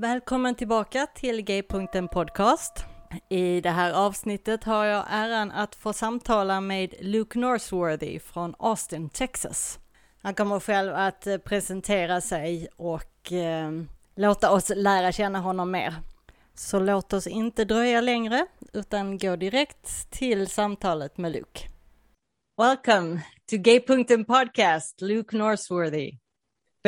Välkommen tillbaka till G-punkten Podcast. I det här avsnittet har jag äran att få samtala med Luke Northworthy från Austin, Texas. Han kommer själv att eh, presentera sig och eh, låta oss lära känna honom mer. Så låt oss inte dröja längre utan gå direkt till samtalet med Luke. Welcome to G-punkten Podcast, Luke Northworthy.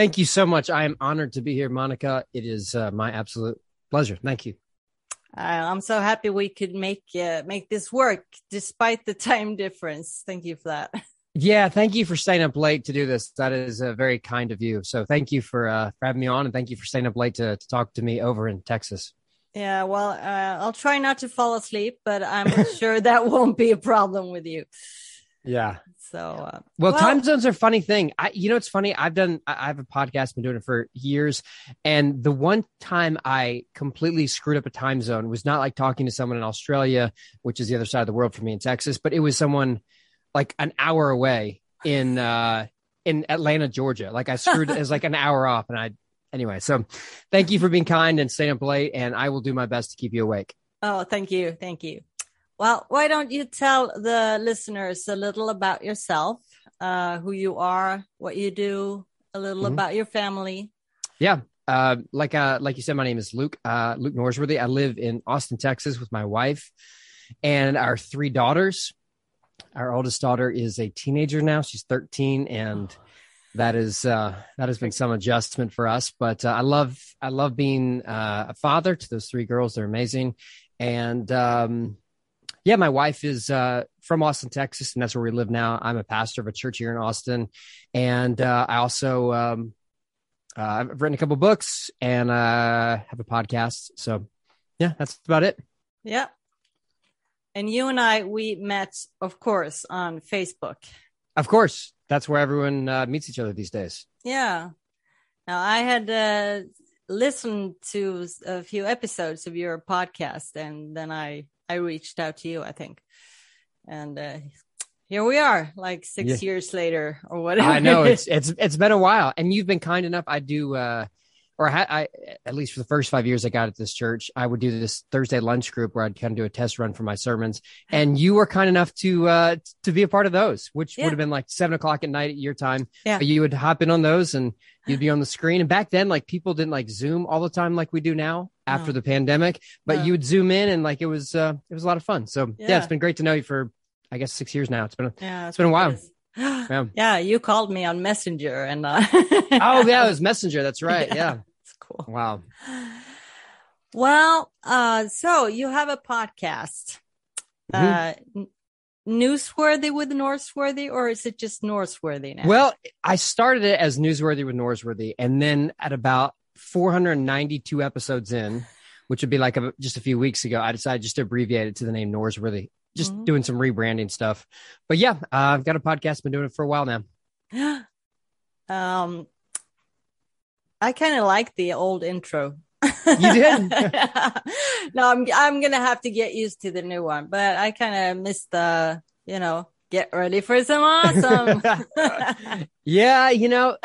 Thank you so much. I am honored to be here, Monica. It is uh, my absolute pleasure. Thank you. Uh, I'm so happy we could make uh, make this work despite the time difference. Thank you for that. Yeah, thank you for staying up late to do this. That is uh, very kind of you. So thank you for, uh, for having me on, and thank you for staying up late to, to talk to me over in Texas. Yeah, well, uh, I'll try not to fall asleep, but I'm sure that won't be a problem with you. Yeah. So, uh, Well, time zones are a funny thing. I, you know, it's funny. I've done, I I have a podcast, been doing it for years. And the one time I completely screwed up a time zone was not like talking to someone in Australia, which is the other side of the world for me in Texas, but it was someone like an hour away in, uh, in Atlanta, Georgia. Like I screwed it as like an hour off. And I, anyway, so thank you for being kind and staying up late. And I will do my best to keep you awake. Oh, thank you. Thank you. Well, why don't you tell the listeners a little about yourself, uh, who you are, what you do, a little Mhm. about your family? Yeah. Uh, like uh, like you said, my name is Luke. Uh, Luke Norsworthy. I live in Austin, Texas, with my wife and our three daughters. Our oldest daughter is a teenager now; she's 13, and that is uh, that has been some adjustment for us. But uh, I love I love being uh, a father to those three girls. They're amazing, and um, yeah, my wife is uh, from Austin, Texas, and that's where we live now. I'm a pastor of a church here in Austin, and uh, I also um, uh, I've written a couple books and uh, have a podcast. So yeah, that's about it. Yeah. And you and I, we met, of course, on Facebook. Of course, that's where everyone uh, meets each other these days. Yeah. Now I had uh, listened to a few episodes of your podcast, and then I I reached out to you. I think, and uh, here we are, like six Yeah. years later or whatever. I know it's it's it's been a while, and you've been kind enough. I do, uh, or I, I at least for the first five years I got at this church, I would do this Thursday lunch group where I'd kind of do a test run for my sermons, and you were kind enough to uh, to be a part of those, which Yeah. would have been like seven o'clock at night at your time. Yeah. But you would hop in on those, and you'd be on the screen. And back then, like people didn't like Zoom all the time like we do now after No. the pandemic, but No. you would zoom in, and like it was uh, it was a lot of fun. So yeah. Yeah. it's been great to know you for I guess six years now. It's been a, yeah, it's been a while. yeah. yeah, you called me on Messenger, and uh, oh yeah, it was Messenger. That's right. Yeah. Cool. Wow. Well, uh, so you have a podcast, Mhm. uh, newsworthy with Norsworthy, or is it just Norsworthy now? Well, I started it as Newsworthy with Norsworthy, and then at about 492 episodes in, which would be like a, just a few weeks ago, I decided just to abbreviate it to the name Norsworthy. just Mhm. doing some rebranding stuff. But yeah, uh, I've got a podcast, been doing it for a while now. um, I kind of like the old intro. You did? no, I'm I'm gonna have to get used to the new one, but I kind of missed the, you know, get ready for some awesome. yeah, you know,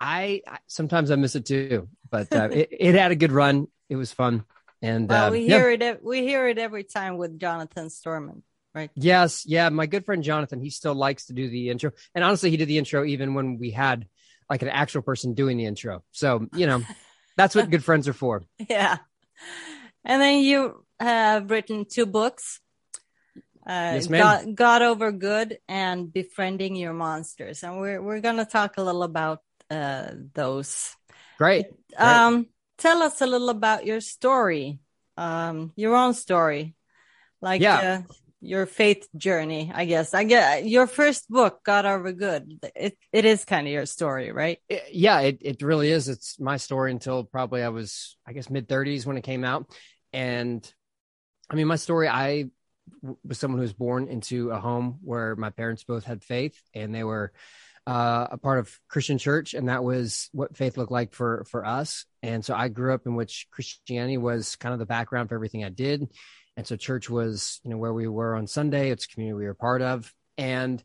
I, I sometimes I miss it too, but uh, it, it had a good run. It was fun, and well, uh, we yeah. hear it. We hear it every time with Jonathan Storment, right? Yes, yeah. My good friend Jonathan, he still likes to do the intro, and honestly, he did the intro even when we had like an actual person doing the intro. So you know, that's what good friends are for. Yeah. And then you have written two books. Uh, Yes. God, God over good and befriending your monsters, and we're we're gonna talk a little about uh, those. Great. Um, tell us a little about your story, um, your own story, like Yeah. uh, your faith journey. I guess I get your first book, God over good. It it is kind of your story, right? It- yeah, it it really is. It's my story until probably I was, I guess, mid thirties when it came out, and I mean, my story. I was someone who was born into a home where my parents both had faith, and they were uh, a part of Christian church, and that was what faith looked like for for us. And so I grew up in which Christianity was kind of the background for everything I did, and so church was you know where we were on Sunday. It's a community we were part of, and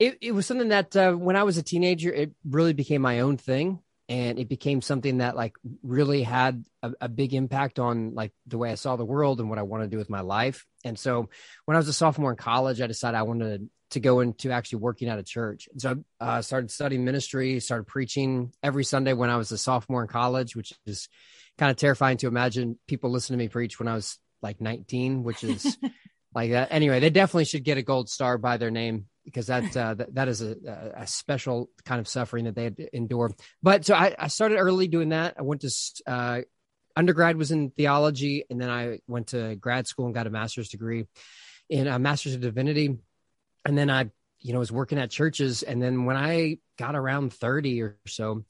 it, it was something that uh, when I was a teenager, it really became my own thing. and it became something that like really had a, a, big impact on like the way I saw the world and what I wanted to do with my life. And so when I was a sophomore in college, I decided I wanted to go into actually working at a church. So I uh, started studying ministry, started preaching every Sunday when I was a sophomore in college, which is kind of terrifying to imagine people listen to me preach when I was like 19, which is like that. Anyway, they definitely should get a gold star by their name because that uh, that, that is a, a special kind of suffering that they had to endure. But so I, I started early doing that. I went to uh, undergrad was in theology, and then I went to grad school and got a master's degree in a master's of divinity. And then I, you know, was working at churches. And then when I got around 30 or so,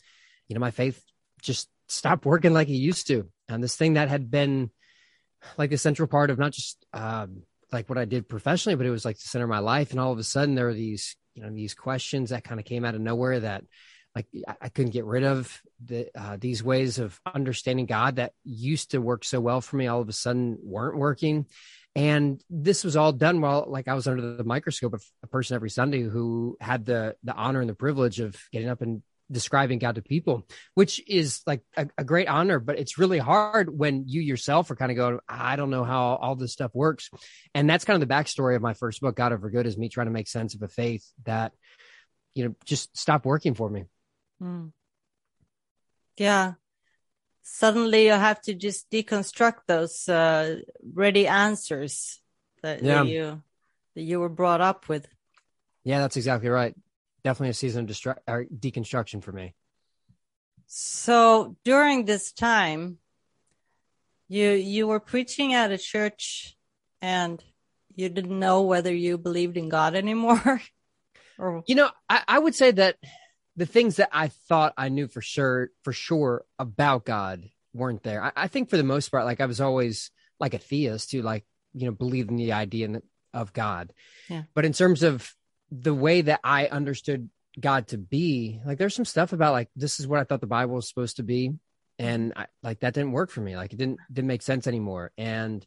you know, my faith just stopped working like it used to. And this thing that had been like the central part of not just um, like what I did professionally, but it was like the center of my life. And all of a sudden, there were these, you know, these questions that kind of came out of nowhere that like I couldn't get rid of. The, uh, these ways of understanding God that used to work so well for me, all of a sudden weren't working. And this was all done while like I was under the microscope of a person every Sunday who had the the honor and the privilege of getting up and describing God to people, which is like a, a, great honor, but it's really hard when you yourself are kind of going, I don't know how all this stuff works. And that's kind of the backstory of my first book, God Over Good, is me trying to make sense of a faith that, you know, just stopped working for me. Mm. Yeah. Suddenly you have to just deconstruct those uh, ready answers that, yeah. that you that you were brought up with. Yeah, that's exactly right definitely a season of destru- or deconstruction for me. So during this time, you you were preaching at a church, and you didn't know whether you believed in God anymore. or you know, I, I would say that the things that I thought I knew for sure for sure about God weren't there. I, I think for the most part, like I was always like a theist who like you know believed in the idea of God. Yeah. But in terms of the way that I understood God to be, like there's some stuff about like this is what I thought the Bible was supposed to be, and I, like that didn't work for me. Like it didn't didn't make sense anymore. And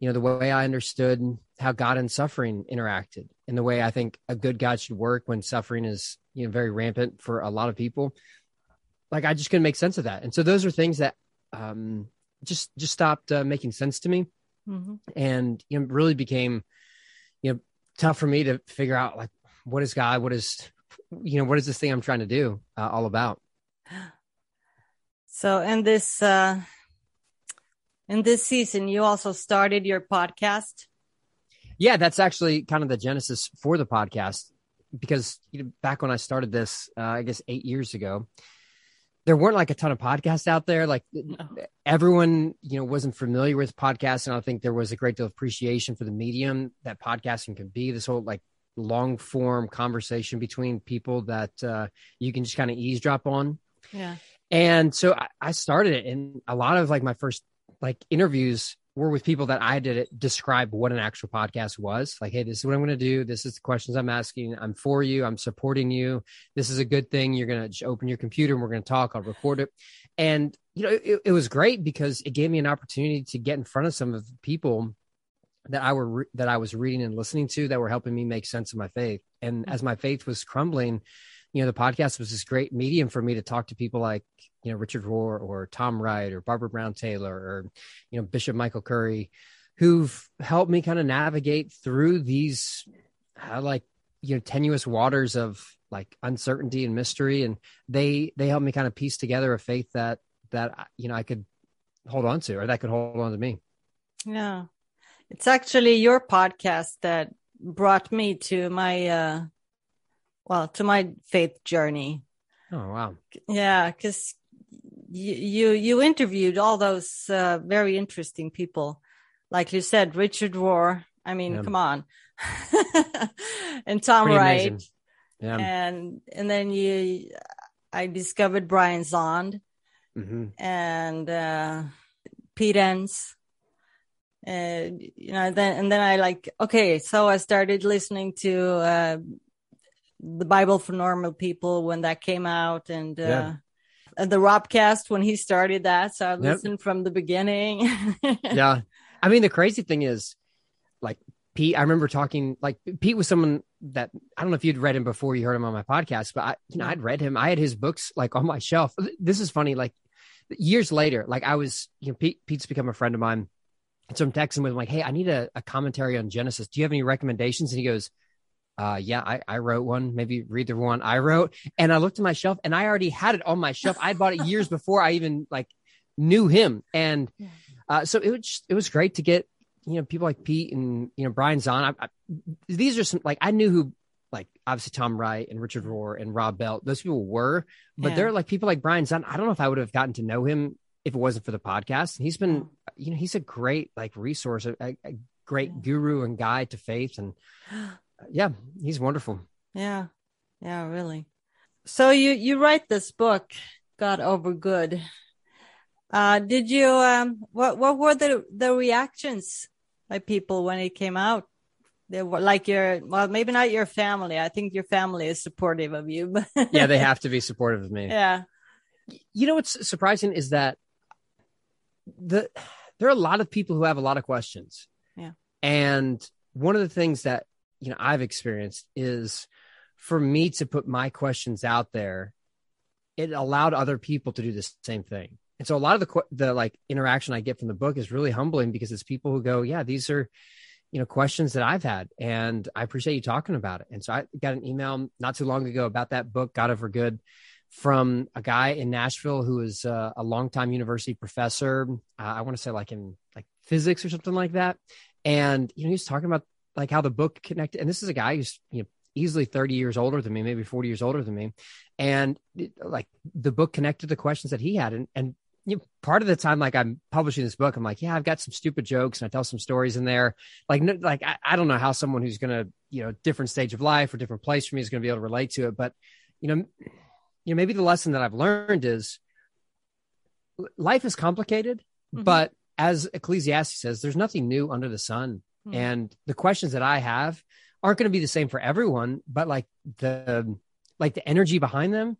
you know the way I understood how God and suffering interacted, and the way I think a good God should work when suffering is you know very rampant for a lot of people. Like I just couldn't make sense of that, and so those are things that um, just just stopped uh, making sense to me, mm-hmm. and you know really became you know tough for me to figure out like what is God? What is, you know, what is this thing I'm trying to do uh, all about? So in this, uh, in this season, you also started your podcast. Yeah, that's actually kind of the genesis for the podcast because you know, back when I started this, uh, I guess eight years ago, there weren't like a ton of podcasts out there. Like no. everyone, you know, wasn't familiar with podcasts. And I think there was a great deal of appreciation for the medium that podcasting can be. This whole like long form conversation between people that uh, you can just kind of eavesdrop on. Yeah. And so I, I, started it, and a lot of like my first like interviews were with people that I did it describe what an actual podcast was. Like, hey, this is what I'm going to do. This is the questions I'm asking. I'm for you. I'm supporting you. This is a good thing. You're going to open your computer and we're going to talk. I'll record it. And you know, it, it was great because it gave me an opportunity to get in front of some of the people that I were re- that I was reading and listening to that were helping me make sense of my faith. And mm-hmm. as my faith was crumbling, you know, the podcast was this great medium for me to talk to people like you know Richard Rohr or Tom Wright or Barbara Brown Taylor or you know Bishop Michael Curry, who've helped me kind of navigate through these uh, like you know tenuous waters of like uncertainty and mystery, and they they helped me kind of piece together a faith that that you know I could hold on to or that could hold on to me. Yeah. It's actually your podcast that brought me to my uh well, to my faith journey. Oh wow. Yeah, cuz you, you you interviewed all those uh, very interesting people. Like you said, Richard Rohr. I mean, yeah. come on. and Tom Pretty Wright. Yeah. And and then you I discovered Brian Zahnd mm-hmm. and uh Pete Enns and you know then and then i like okay so i started listening to uh the bible for normal people when that came out and uh yeah. and the robcast when he started that so i listened yep. from the beginning yeah i mean the crazy thing is like Pete, I remember talking like Pete was someone that I don't know if you'd read him before you heard him on my podcast, but I, you know, I'd read him. I had his books like on my shelf. This is funny. Like years later, like I was, you know, Pete, Pete's become a friend of mine. So I'm texting with him like, Hey, I need a, a commentary on Genesis. Do you have any recommendations? And he goes, uh, yeah, I, I wrote one, maybe read the one I wrote. And I looked at my shelf and I already had it on my shelf. I bought it years before I even like knew him. And, uh, so it was, it was great to get, you know, people like Pete and, you know, Brian Zahnd. I, I, these are some, like, I knew who, like, obviously Tom Wright and Richard Rohr and Rob Bell, those people were, but Yeah. they're like people like Brian Zahnd. I don't know if I would have gotten to know him if it wasn't for the podcast. He's been, you know, he's a great, like, resource, a, a, great guru and guide to faith. And, yeah, he's wonderful. Yeah. Yeah, really. So you you write this book, God Over Good. Uh did you um what what were the the reactions by people when it came out? They were like your well maybe not your family. I think your family is supportive of you, but Yeah, they have to be supportive of me. yeah. You know what's surprising is that the there are a lot of people who have a lot of questions. Yeah. And one of the things that you know I've experienced is for me to put my questions out there, it allowed other people to do the same thing. And so a lot of the the like interaction I get from the book is really humbling because it's people who go, yeah, these are you know questions that I've had, and I appreciate you talking about it. And so I got an email not too long ago about that book, God Over Good, from a guy in Nashville who is uh, a longtime university professor. Uh, I want to say like in like physics or something like that. And you know, he's talking about like how the book connected. And this is a guy who's you know easily 30 years older than me, maybe 40 years older than me. And like the book connected the questions that he had. And, and you know, part of the time, like I'm publishing this book, I'm like, yeah, I've got some stupid jokes and I tell some stories in there. Like, no, like I, I don't know how someone who's going to, you know, different stage of life or different place for me is going to be able to relate to it. But, you know, you know, maybe the lesson that I've learned is life is complicated, Mhm. but as Ecclesiastes says, there's nothing new under the sun. Mhm. And the questions that I have aren't going to be the same for everyone, but like the like the energy behind them,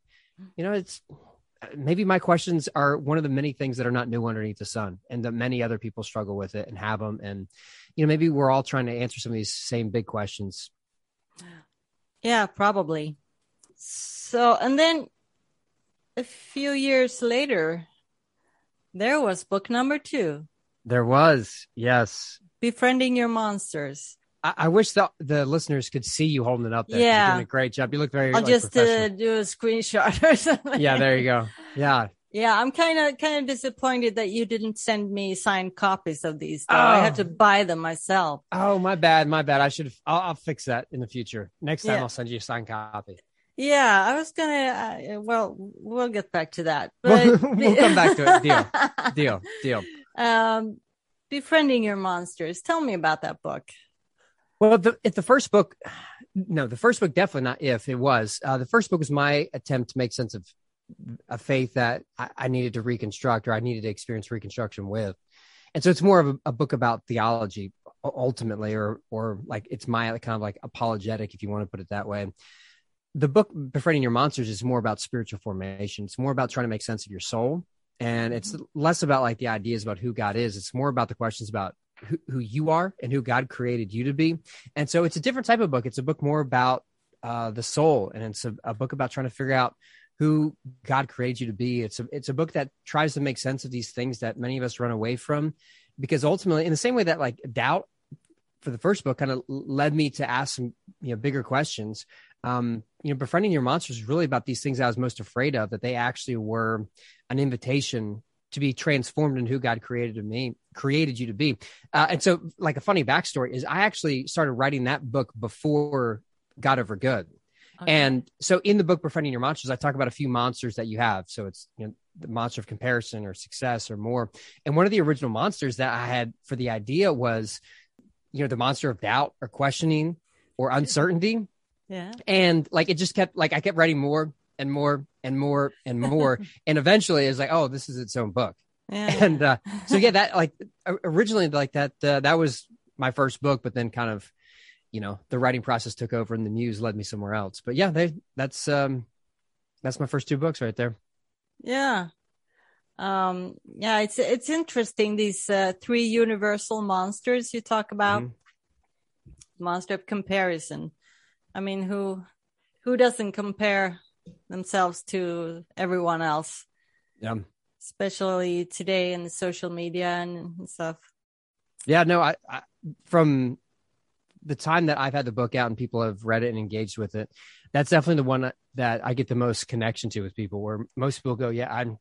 you know, it's maybe my questions are one of the many things that are not new underneath the sun and that many other people struggle with it and have them and you know maybe we're all trying to answer some of these same big questions Yeah, probably. So, and then a few years later, there was book number two, there was yes Befriending Your Monsters. I, I wish the the listeners could see you holding it up there. Yeah. You're doing a great job. You look very. I'll like, just uh, do a screenshot or something. yeah, there you go. Yeah, Yeah, I'm kind of kind of disappointed that you didn't send me signed copies of these. Though. I had Oh. to buy them myself. Oh, my bad, my bad. I should. I'll, I'll fix that in the future. Next time, Yeah. I'll send you a signed copy. Yeah, I was gonna. Uh, well, we'll get back to that. We'll- But we'll come back to it. Deal. Deal, deal. um, befriending your monsters. Tell me about that book. Well, the if the first book, no, the first book definitely not. If it was uh, the first book was my attempt to make sense of a faith that I, I needed to reconstruct or I needed to experience reconstruction with, and so it's more of a, a book about theology ultimately, or or like it's my kind of like apologetic, if you want to put it that way. The book befriending your monsters is more about spiritual formation. It's more about trying to make sense of your soul, and it's less about like the ideas about who God is. It's more about the questions about who, who you are and who God created you to be. And so it's a different type of book. It's a book more about uh, the soul, and it's a, a book about trying to figure out who God created you to be. It's a it's a book that tries to make sense of these things that many of us run away from, because ultimately, in the same way that like doubt for the first book kind of led me to ask some you know bigger questions. Um, you know, befriending your monsters is really about these things I was most afraid of. That they actually were an invitation to be transformed in who God created to me, created you to be. Uh, and so, like a funny backstory is, I actually started writing that book before God Over Good. And so, in the book Befriending Your Monsters, I talk about a few monsters that you have. So it's you know the monster of comparison or success or more. And one of the original monsters that I had for the idea was, you know, the monster of doubt or questioning or uncertainty. Yeah, And like it just kept like I kept writing more and more and more and more, and eventually it's like, oh, this is its own book yeah. and uh, so yeah that like originally like that uh, that was my first book but then kind of you know the writing process took over and the muse led me somewhere else but yeah they that's um that's my first two books right there Yeah. Um, yeah, it's it's interesting these uh, three universal monsters you talk about. Mhm. monster of comparison. I mean, who who doesn't compare themselves to everyone else? Yeah. Especially today in the social media and stuff. Yeah, no, I, I from the time that I've had the book out and people have read it and engaged with it, that's definitely the one that I get the most connection to with people. Where most people go, yeah, I'm,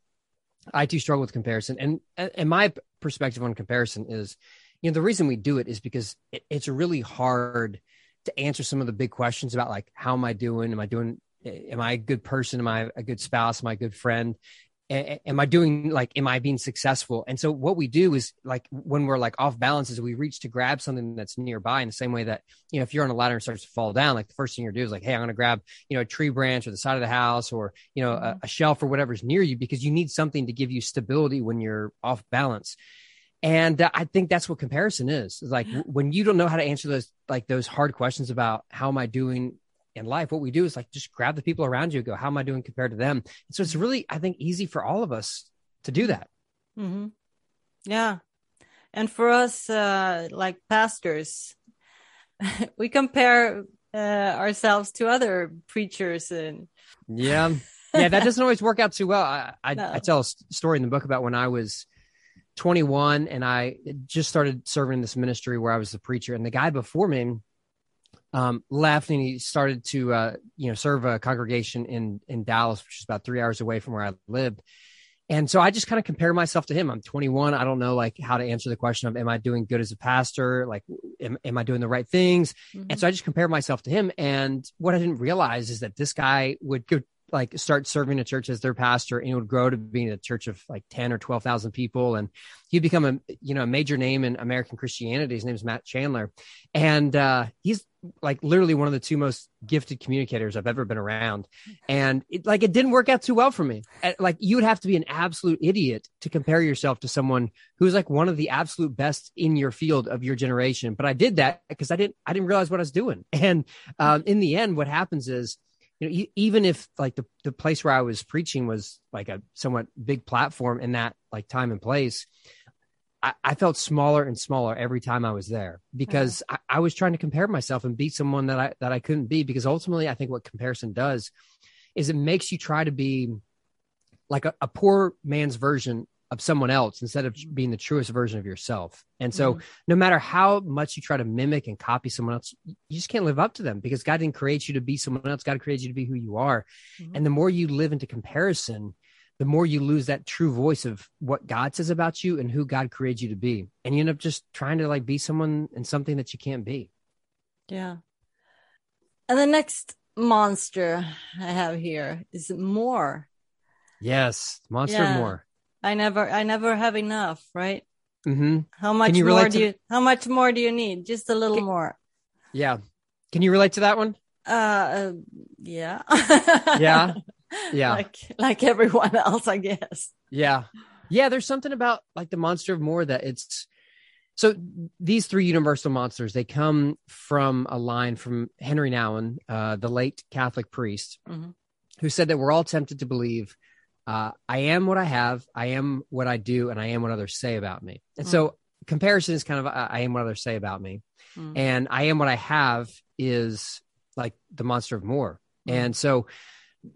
I too struggle with comparison, and and my perspective on comparison is, you know, the reason we do it is because it, it's really hard to answer some of the big questions about like how am I doing? Am I doing? Am I a good person? Am I a good spouse? Am I a good friend? am I doing like, am I being successful? And so what we do is like when we're like off balance is we reach to grab something that's nearby in the same way that, you know, if you're on a ladder and starts to fall down, like the first thing you're do is like, Hey, I'm going to grab, you know, a tree branch or the side of the house or, you know, mm-hmm. a, a shelf or whatever's near you because you need something to give you stability when you're off balance. And uh, I think that's what comparison is. It's like when you don't know how to answer those, like those hard questions about how am I doing in life, what we do is like just grab the people around you, and go, how am I doing compared to them? And so it's really, I think, easy for all of us to do that. Mm-hmm. Yeah. And for us, uh, like pastors, we compare uh, ourselves to other preachers and yeah yeah that doesn't always work out too well i I, no. I, tell a story in the book about when i was 21 and i just started serving in this ministry where i was the preacher and the guy before me um, left and he started to uh, you know serve a congregation in in Dallas, which is about three hours away from where I lived. And so I just kind of compare myself to him. I'm 21. I don't know like how to answer the question of am I doing good as a pastor? Like, am, am I doing the right things? Mm-hmm. And so I just compare myself to him. And what I didn't realize is that this guy would go like start serving a church as their pastor and it would grow to being a church of like 10 or 12,000 people. And he'd become a, you know, a major name in American Christianity. His name is Matt Chandler. And, uh, he's like literally one of the two most gifted communicators I've ever been around. And it, like, it didn't work out too well for me. Like you would have to be an absolute idiot to compare yourself to someone who's like one of the absolute best in your field of your generation. But I did that because I didn't, I didn't realize what I was doing. And, um, in the end, what happens is, you know, even if like the, the place where I was preaching was like a somewhat big platform in that like time and place, I, I felt smaller and smaller every time I was there because mm-hmm. I, I, was trying to compare myself and be someone that I that I couldn't be. Because ultimately, I think what comparison does is it makes you try to be like a, a poor man's version of someone else instead of being the truest version of yourself. And so mm-hmm. no matter how much you try to mimic and copy someone else, you just can't live up to them because God didn't create you to be someone else. God created you to be who you are. Mm-hmm. And the more you live into comparison, the more you lose that true voice of what God says about you and who God created you to be. And you end up just trying to like be someone and something that you can't be. Yeah. And the next monster I have here is more. Yes, monster yeah. more. I never, I never have enough, right? Mm-hmm. How much more do you? How much more do you need? Just a little Can, more. Yeah. Can you relate to that one? Uh, uh yeah. yeah. Yeah. Like like everyone else, I guess. Yeah. Yeah. There's something about like the monster of more that it's so these three universal monsters they come from a line from Henri Nouwen, uh, the late Catholic priest, mm-hmm. who said that we're all tempted to believe uh, I am what I have, I am what I do, and I am what others say about me. And mm. so comparison is kind of I am what others say about me, mm. and I am what I have is like the monster of more. Mm. And so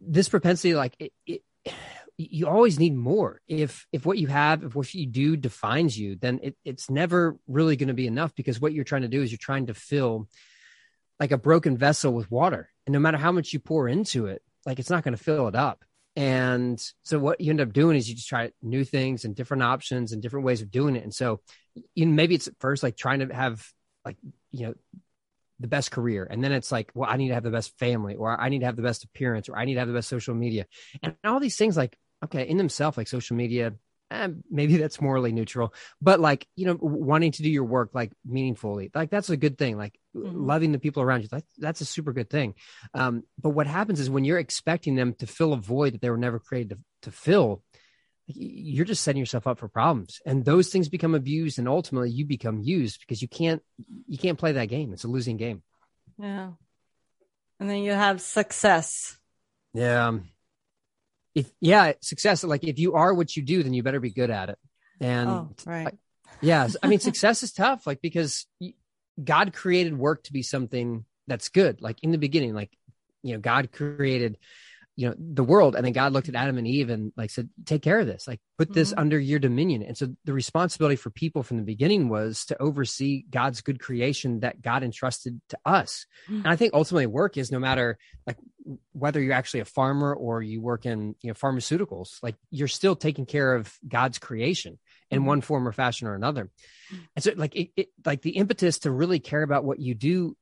this propensity, like it, it, you always need more. If if what you have, if what you do defines you, then it, it's never really going to be enough because what you're trying to do is you're trying to fill like a broken vessel with water, and no matter how much you pour into it, like it's not going to fill it up. And so what you end up doing is you just try new things and different options and different ways of doing it. And so you know, maybe it's at first like trying to have like, you know, the best career. And then it's like, well, I need to have the best family or I need to have the best appearance or I need to have the best social media. And all these things like, okay, in themselves, like social media, eh, maybe that's morally neutral, but like, you know, wanting to do your work like meaningfully, like that's a good thing. Like mm-hmm. loving the people around you, like, that's a super good thing. Um, but what happens is when you're expecting them to fill a void that they were never created to, to fill, you're just setting yourself up for problems and those things become abused and ultimately you become used because you can't you can't play that game it's a losing game yeah and then you have success yeah if yeah success like if you are what you do then you better be good at it and oh, right yeah i mean success is tough like because God created work to be something that's good. Like in the beginning, like, you know, God created, you know, the world. And then God looked at Adam and Eve and like said, take care of this, like put this Mhm. under your dominion. And so the responsibility for people from the beginning was to oversee God's good creation that God entrusted to us. Mm. And I think ultimately work is no matter like whether you're actually a farmer or you work in, you know, pharmaceuticals, like you're still taking care of God's creation in Mhm. one form or fashion or another. Mm. And so like it, it like the impetus to really care about what you do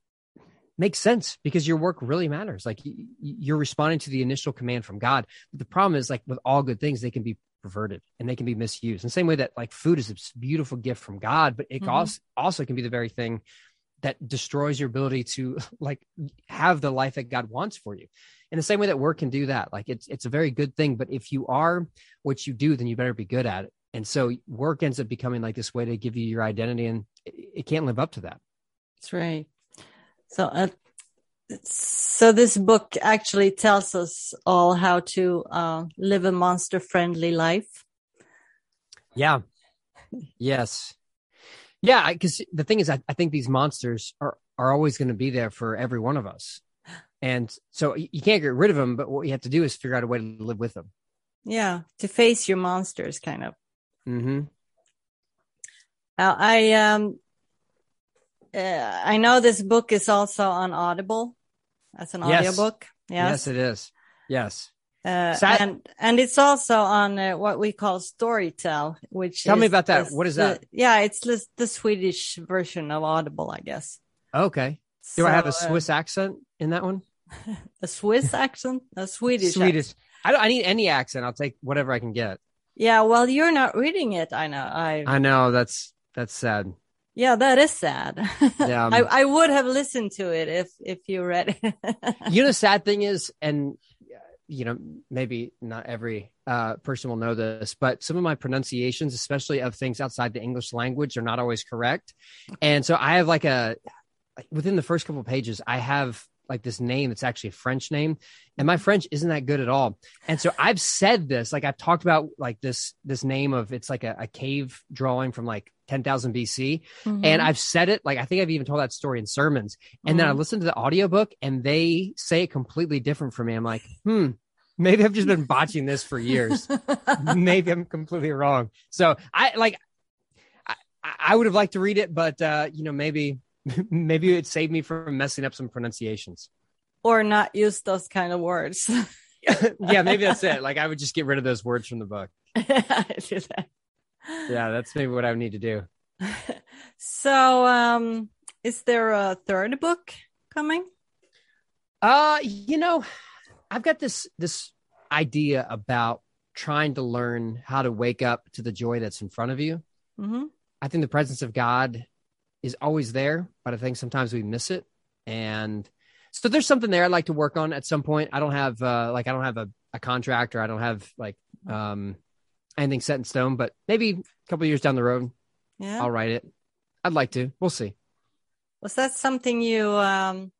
makes sense because your work really matters. Like you're responding to the initial command from God. But the problem is like with all good things, they can be perverted and they can be misused. In the same way that like food is a beautiful gift from God, but it Mhm. also also can be the very thing that destroys your ability to like have the life that God wants for you. In the same way that work can do that. Like it's it's a very good thing, but if you are what you do, then you better be good at it. And so work ends up becoming like this way to give you your identity and it, it can't live up to that. That's right. So, uh, so this book actually tells us all how to uh, live a monster-friendly life. Yeah. Yes. Yeah, because the thing is, I, I think these monsters are are always going to be there for every one of us, and so you can't get rid of them. But what you have to do is figure out a way to live with them. Yeah, to face your monsters, kind of. hmm Uh, I um, uh, I know this book is also on Audible That's an Yes. audiobook. Yes. Yes, it is. Yes. uh, Sad- and and it's also on uh, what we call Storytel, which Tell me about that. the- What is the- that? yeah, it's the, the Swedish version of Audible, I guess. Okay. Do I have a So, uh, Swiss accent in that one? a Swiss accent, a Swedish, Swedish. accent. I don't. I need any accent. I'll take whatever I can get. Yeah, well, you're not reading it. I know. I, I know that's that's sad. Yeah, that is sad. Yeah, um, I, I would have listened to it if if you read it. you know the sad thing is and uh, you know maybe not every uh, person will know this but some of my pronunciations especially of things outside the english language are not always correct and so i have like a within the first couple of pages i have like this name that's actually a french name and my french isn't that good at all and so i've said this like i've talked about like this this name of it's like a, a cave drawing from like 10000 bc Mm-hmm. and I've said it like I think I've even told that story in sermons. And then I Mhm. listened to the audiobook and they say it completely different from me. I'm like, hmm, maybe I've just been botching this for years. maybe I'm completely wrong. So I like I, I would have liked to read it, but uh, you know, maybe maybe it saved me from messing up some pronunciations. or not use those kind of words. yeah, maybe that's it. Like I would just get rid of those words from the book. That. Yeah, that's maybe what I would need to do. So, um, is there a third book coming? Uh, you know, I've got this this idea about trying to learn how to wake up to the joy that's in front of you. Mm-hmm. I think the presence of God is always there, but I think sometimes we miss it. And so there's something there I'd like to work on at some point. I don't have uh like I don't have a, a contract or I don't have like um anything set in stone, but maybe a couple years down the road Yeah. I'll write it. I'd like to. We'll see. Was that something you um,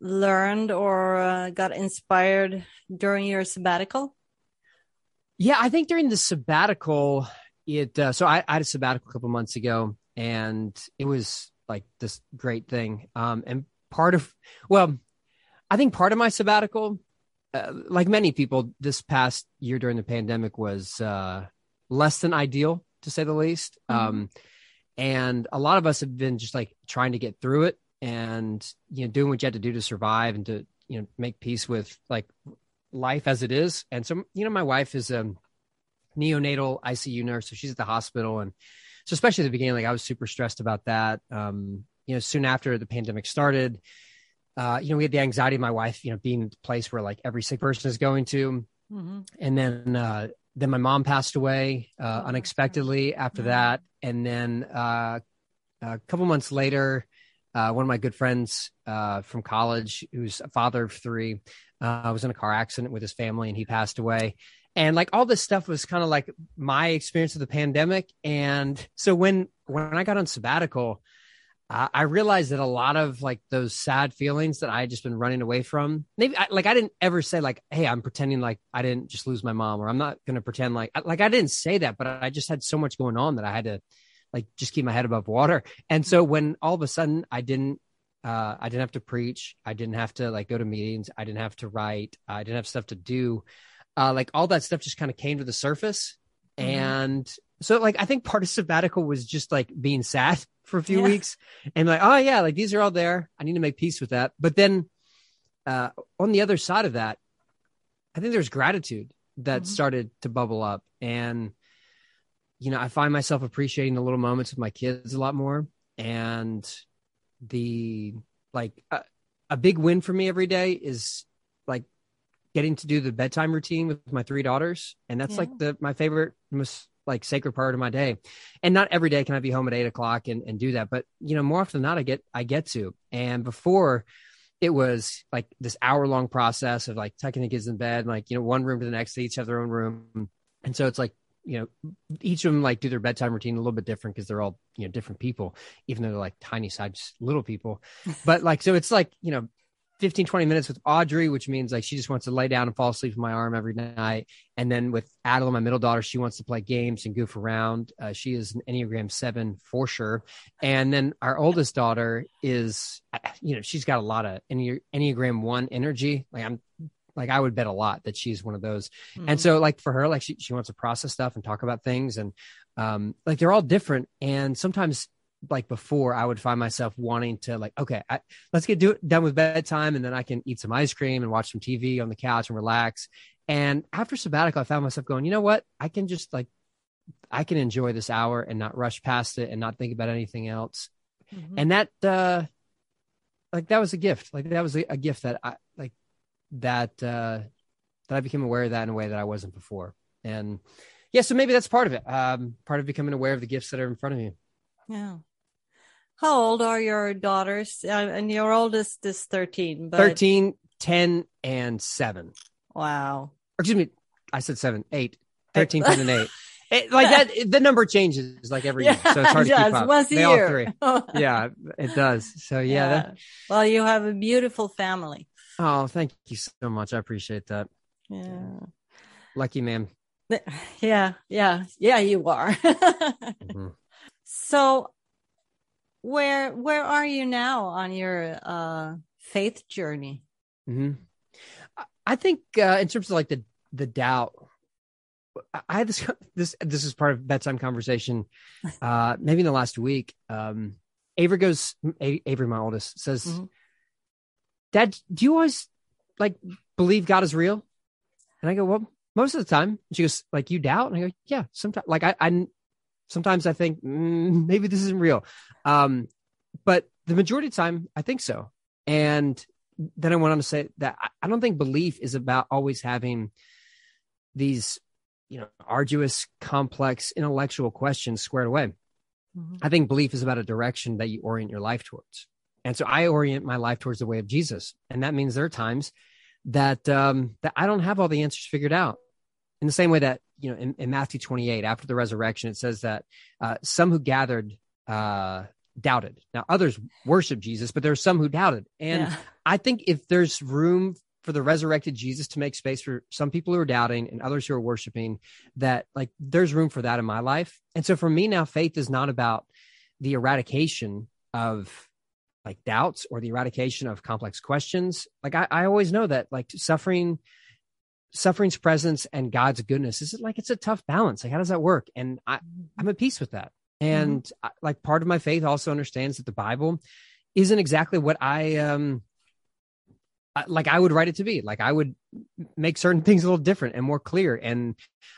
learned or uh, got inspired during your sabbatical? Yeah, I think during the sabbatical, it uh, so I, I had a sabbatical a couple months ago, and it was like this great thing. Um, and part of well, I think part of my sabbatical, uh, like many people, this past year during the pandemic was uh, less than ideal to say the least. Mhm. Um, and a lot of us have been just like trying to get through it and you know doing what you had to do to survive and to you know make peace with like life as it is. And so, you know, my wife is a neonatal ICU nurse, so she's at the hospital, and so especially at the beginning, like I was super stressed about that. Um, you know, soon after the pandemic started, uh, you know, we had the anxiety of my wife, you know, being in the place where like every sick person is going to, Mm-hmm. and then uh, then my mom passed away uh, Oh, unexpectedly after Mhm. that, and then uh, a couple months later, uh, one of my good friends uh, from college, who's a father of three, uh, was in a car accident with his family, and he passed away. And like all this stuff was kind of like my experience of the pandemic. And so when when I got on sabbatical, uh, I realized that a lot of like those sad feelings that I had just been running away from, maybe I, like I didn't ever say like, "Hey, I'm pretending like I didn't just lose my mom," or "I'm not going to pretend like like I didn't say that," but I just had so much going on that I had to like just keep my head above water. And so when all of a sudden I didn't uh, I didn't have to preach. I didn't have to like go to meetings. I didn't have to write. I didn't have stuff to do. Uh, like all that stuff just kind of came to the surface. Mm-hmm. And so like I think part of sabbatical was just like being sad for a few yeah. weeks and like, oh yeah, like these are all there. I need to make peace with that. But then uh, on the other side of that, I think there's gratitude that mm-hmm. started to bubble up. And, you know, I find myself appreciating the little moments with my kids a lot more. And the like a, a big win for me every day is getting to do the bedtime routine with my three daughters. And that's yeah. like the my favorite most like sacred part of my day. And not every day can I be home at eight o'clock and, and do that. But you know, more often than not I get I get to. And before it was like this hour long process of like tucking the kids in bed, like, you know, one room to the next, they each have their own room. And so it's like, you know, each of them like do their bedtime routine a little bit different because they're all, you know, different people, even though they're like tiny sized little people. but like, so it's like, you know, 15, 20 minutes with Audrey, which means like she just wants to lay down and fall asleep in my arm every night. And then with Adela, my middle daughter, she wants to play games and goof around. Uh, she is an Enneagram seven for sure. And then our oldest daughter is, you know, she's got a lot of Enneagram one energy. Like I'm, like I would bet a lot that she's one of those. Mm-hmm. And so like for her, like she, she wants to process stuff and talk about things. And um, like they're all different. And sometimes like before i would find myself wanting to like okay I, let's get do it done with bedtime and then i can eat some ice cream and watch some tv on the couch and relax. And after sabbatical i found myself going you know what? I can just like i can enjoy this hour and not rush past it and not think about anything else. Mm-hmm. and that uh like that was a gift. Like that was a, a gift that i like that uh that i became aware of that in a way that i wasn't before. And yeah so maybe that's part of it. Um part of becoming aware of the gifts that are in front of you. Yeah how old are your daughters? Uh, and your oldest is 13. But... 13, 10, and 7. Wow. Or excuse me, I said 7, 8. 13, 10, and 8. It, like that, the number changes like every yeah, year, so it's hard to keep up. Once a they year. all three. yeah, it does. So yeah. yeah. That... well, you have a beautiful family. Oh, thank you so much. I appreciate that. Yeah. Lucky man. Yeah, yeah, yeah. You are. mm-hmm. So where where are you now on your uh faith journey? Mm-hmm. i think uh in terms of like the the doubt i had this this this is part of bedtime conversation uh maybe in the last week. Um avery goes avery my oldest says mm-hmm. dad do you always like believe god is real? And i go well most of the time. And she goes like you doubt? And i go yeah sometimes like i i Sometimes I think mm, maybe this isn't real. Um, but the majority of the time, I think so. And then I went on to say that I don't think belief is about always having these, you know, arduous, complex, intellectual questions squared away. Mm-hmm. I think belief is about a direction that you orient your life towards. And so I orient my life towards the way of Jesus. And that means there are times that um, that I don't have all the answers figured out in the same way that you know in, in matthew 28 after the resurrection it says that uh, some who gathered uh, doubted. Now others worship jesus but there's some who doubted. And yeah. i think if there's room for the resurrected jesus to make space for some people who are doubting and others who are worshiping that like there's room for that in my life. And so for me now faith is not about the eradication of like doubts or the eradication of complex questions. Like i, I always know that like suffering suffering's presence and God's goodness is it like it's a tough balance. Like how does that work? And I, mm-hmm. I'm at peace with that. And mm-hmm. I, like part of my faith also understands that the Bible isn't exactly what I um like I would write it to be. Like I would make certain things a little different and more clear, and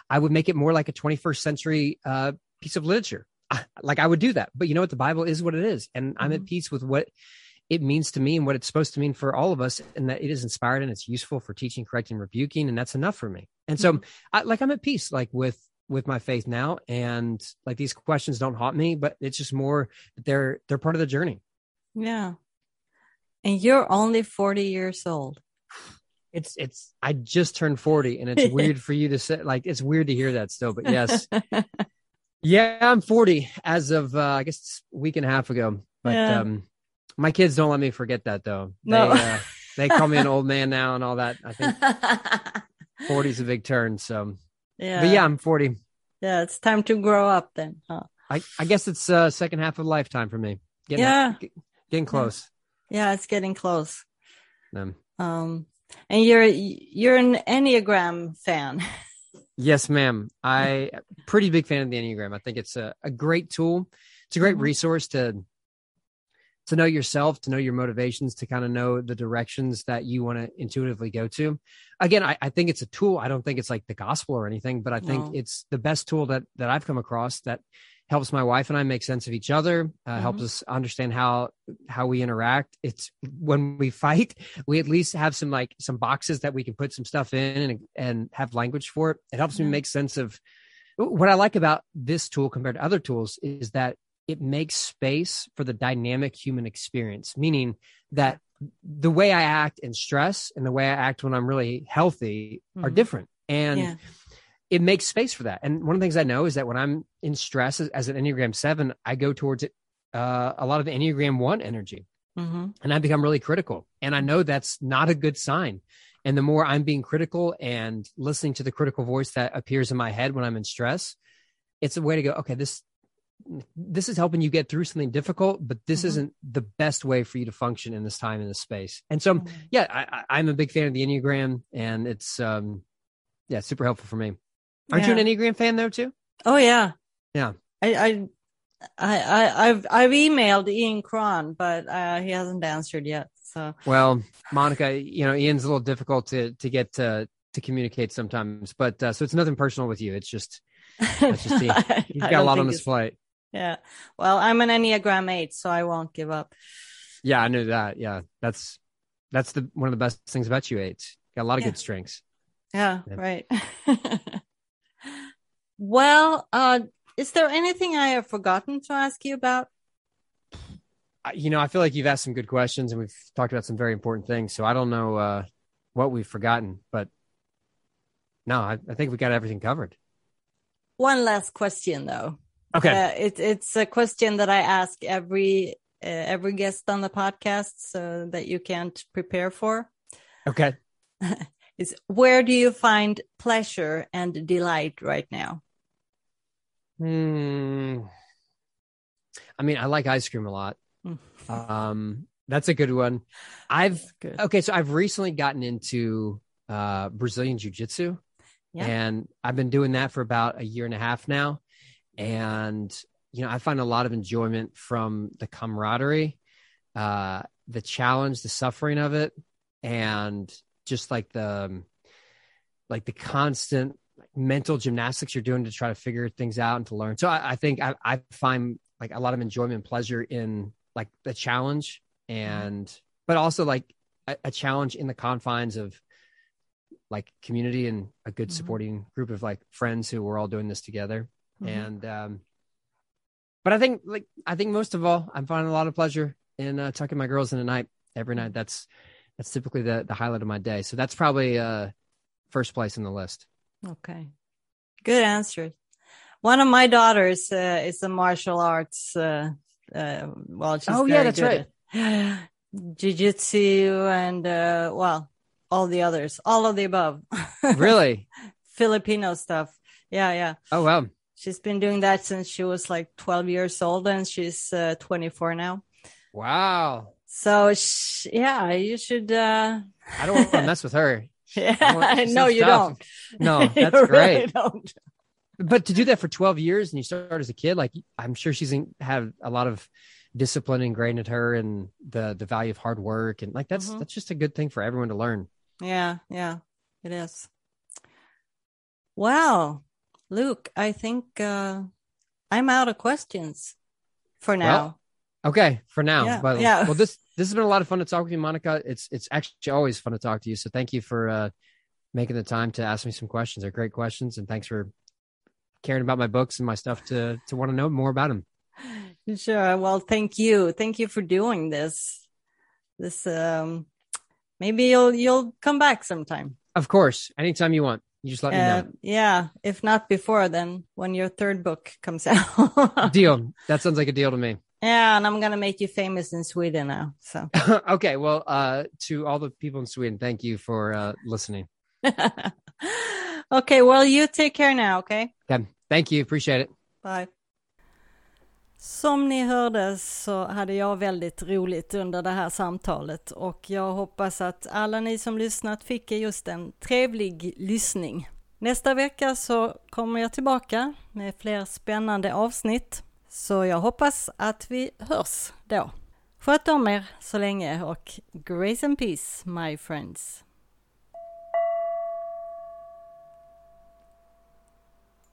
I would make it more like a 21st century uh, piece of literature. I, like I would do that. But you know what? The Bible is what it is, and mm-hmm. I'm at mm-hmm. peace with what it means to me and what it's supposed to mean for all of us and that it is inspired and it's useful for teaching correcting rebuking and that's enough for me. And so mm-hmm. I, like i'm at peace like with with my faith now and like these questions don't haunt me but it's just more they're they're part of the journey. Yeah. And you're only 40 years old. It's it's i just turned 40 and it's weird for you to say like it's weird to hear that still but yes. Yeah i'm 40 as of uh i guess a week and a half ago but yeah. um my kids don't let me forget that though. No. They, uh, they call me an old man now and all that. I think 40 is a big turn. So, yeah. But yeah, I'm 40. Yeah, it's time to grow up then. Huh? I, I guess it's uh second half of a lifetime for me. Getting, Yeah. get- getting close. Yeah, it's getting close. Um, Um, and you're you're an Enneagram fan. yes, ma'am. I pretty big fan of the Enneagram. I think it's a, a great tool. It's a great Mhm. resource to to know yourself, to know your motivations, to kind of know the directions that you want to intuitively go to. Again, I, I think it's a tool. I don't think it's like the gospel or anything, but I think No. it's the best tool that that I've come across that helps my wife and I make sense of each other, uh, helps Mhm. us understand how how we interact. It's when we fight, we at least have some like some boxes that we can put some stuff in and and have language for it. It helps me Mhm. make sense of what I like about this tool compared to other tools is that it makes space for the dynamic human experience, meaning that the way I act in stress and the way I act when I'm really healthy are Mhm. different. And yeah. it makes space for that. And one of the things I know is that when I'm in stress as, as an Enneagram 7, I go towards it uh, a lot of Enneagram 1 energy hmm and I become really critical. And I know that's not a good sign. And the more I'm being critical and listening to the critical voice that appears in my head when I'm in stress, it's a way to go, okay, this this is helping you get through something difficult, but this Mhm. isn't the best way for you to function in this time in this space. And so, Mm-hmm. yeah, I, I- I'm a big fan of the Enneagram, and it's um, yeah, super helpful for me. Aren't you an Enneagram fan though too? Oh yeah. Yeah. I I I, I I've I've emailed Ian Cron, but uh, he hasn't answered yet. So Well, Monica, you know, Ian's a little difficult to to get to to communicate sometimes, but uh, so it's nothing personal with you. It's just Let's just see. He's got a lot on his plate. Yeah. Well, I'm an Enneagram eight, so I won't give up. Yeah, I knew that. Yeah, that's that's the one of the best things about you 8. Got a lot of Yeah. good strengths. Yeah, Yeah. right. well, uh, is there anything I have forgotten to ask you about? You know, I feel like you've asked some good questions and we've talked about some very important things. So I don't know uh, what we've forgotten, but no, I, I think we got everything covered. One last question, though. Okay. Uh, it, it's a question that I ask every uh, every guest on the podcast, so that you can't prepare for. okay. Is where do you find pleasure and delight right now? Hmm. I mean, I like ice cream a lot. Mm. Um, that's a good one. I've Good. okay, so I've recently gotten into uh Brazilian jiu-jitsu Yeah. and I've been doing that for about a year and a half now. And you know, I find a lot of enjoyment from the camaraderie, uh, the challenge, the suffering of it, and just like the um, like the constant mental gymnastics you're doing to try to figure things out and to learn. So I, I think I, I find like a lot of enjoyment and pleasure in like the challenge and but also like a, a challenge in the confines of like community and a good Mhm. supporting group of like friends who were all doing this together Mhm. and um but i think like i think most of all i'm finding a lot of pleasure in uh, tucking my girls in at night every night that's that's typically the the highlight of my day so that's probably uh first place in the list Okay. Good answer. One of my daughters uh, is a martial arts. Uh, uh, well, she's Oh, yeah, that's at jiu-jitsu and uh, well, all the others, all of the above. really Filipino stuff. Yeah, yeah. oh wow She's been doing that since she was like 12 years old, and she's uh, 24 now. wow So sh- yeah, you should. Uh, i don't want to mess with her yeah, no, you tough. don't. no You that's really great don't. but to do that for 12 years and you start as a kid like i'm sure she's in, have a lot of discipline ingrained in her and the the value of hard work and like that's Mhm. that's just a good thing for everyone to learn Yeah, yeah, it is. Well, Luke, I think uh, I'm out of questions for now. okay for now Yeah, but yeah. well this this has been a lot of fun to talk with you monica it's it's actually always fun to talk to you so thank you for uh making the time to ask me some questions they're great questions and thanks for caring about my books and my stuff to to want to know more about them Sure. Well, thank you. Thank you for doing this. This um maybe you'll you'll come back sometime. of course anytime you want you just let me Uh, know yeah, if not before then when your third book comes out. deal that sounds like a deal to me yeah, and I'm going to make you famous in Sweden now. So okay well uh to all the people in sweden thank you for uh listening Okay, well, you take care now, okay? okay thank you appreciate it Bye. Som ni hörde så hade jag väldigt roligt under det här samtalet och jag hoppas att alla ni som lyssnat fick just en trevlig lyssning. Nästa vecka så kommer jag tillbaka med fler spännande avsnitt så jag hoppas att vi hörs då. Sköt om er så länge och grace and peace my friends.